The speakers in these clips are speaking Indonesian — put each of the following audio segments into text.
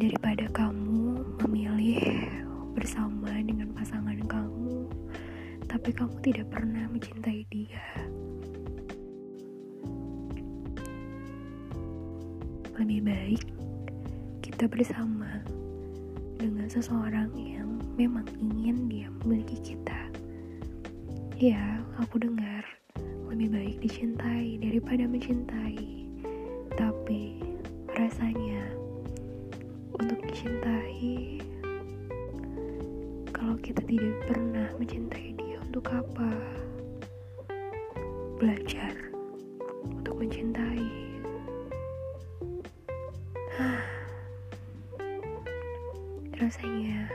daripada kamu memilih bersama dengan pasangan kamu, tapi kamu tidak pernah mencintai dia. Lebih baik kita bersama dengan seseorang yang memang ingin dia memiliki kita. Ya, aku dengar lebih baik dicintai daripada mencintai. Tapi rasanya untuk dicintai kalau kita tidak pernah mencintai dia untuk apa? Belajar untuk mencintai. Rasanya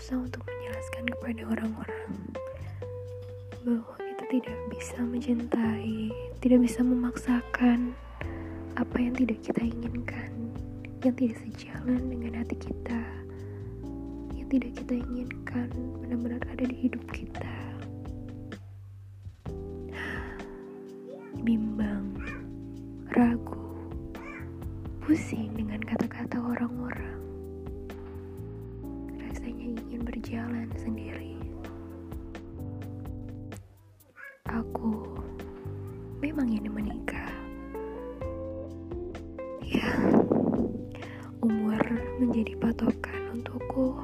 susah untuk menjelaskan kepada orang-orang bahwa kita tidak bisa mencintai, tidak bisa memaksakan apa yang tidak kita inginkan, yang tidak sejalan dengan hati kita, yang tidak kita inginkan benar-benar ada di hidup kita. Bimbang, ragu, pusing dengan kata-kata orang-orang. Rasanya ingin berjalan sendiri. Aku memang ingin menikah. Menjadi patokan untukku.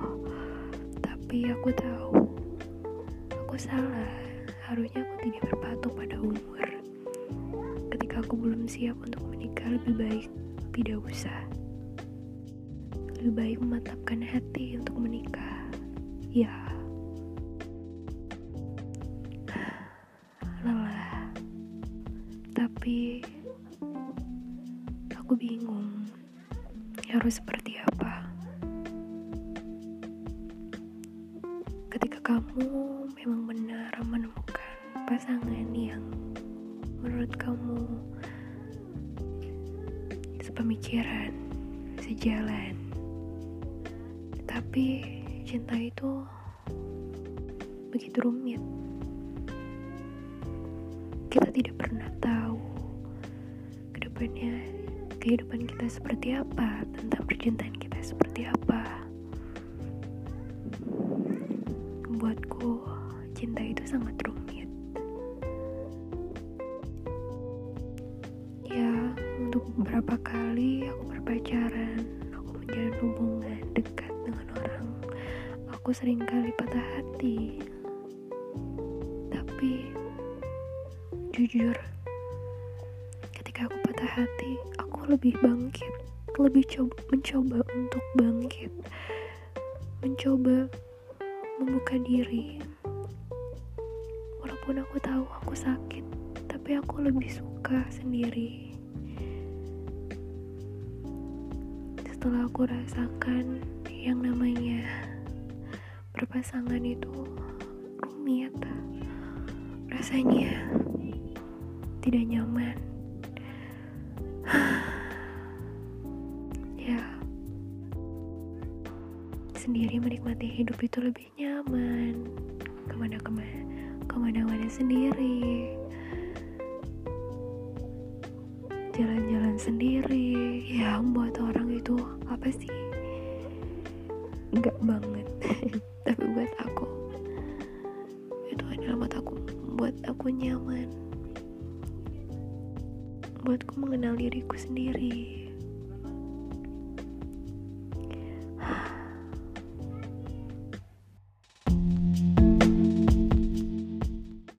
Tapi aku tahu, aku salah. Harusnya aku tidak berpatok pada umur. Ketika aku belum siap untuk menikah, lebih baik tidak usah. Lebih baik mematapkan hati untuk menikah. Ya, lelah. Tapi aku bingung harus seperti Ketika kamu memang benar menemukan pasangan yang menurut kamu sepemikiran, sejalan. Tapi cinta itu begitu rumit. Kita tidak pernah tahu ke depannya kehidupan kita seperti apa, tentang percintaan kita seperti apa. Cinta itu sangat rumit. Ya, untuk beberapa kali aku berpacaran, aku menjalin hubungan dekat dengan orang. Aku sering kali patah hati. Tapi jujur, ketika aku patah hati, aku lebih bangkit, lebih coba, mencoba untuk bangkit, mencoba membuka diri. Walaupun aku tahu aku sakit, tapi aku lebih suka sendiri. Setelah aku rasakan yang namanya berpasangan itu rumit, rasanya tidak nyaman. ya, sendiri menikmati hidup itu lebih nyaman. Ke mana-kemana, sendiri. Jalan-jalan sendiri. Ya, buat orang itu apa sih? Enggak banget. Tapi buat aku itu adalah buat aku buat aku nyaman buatku mengenal diriku sendiri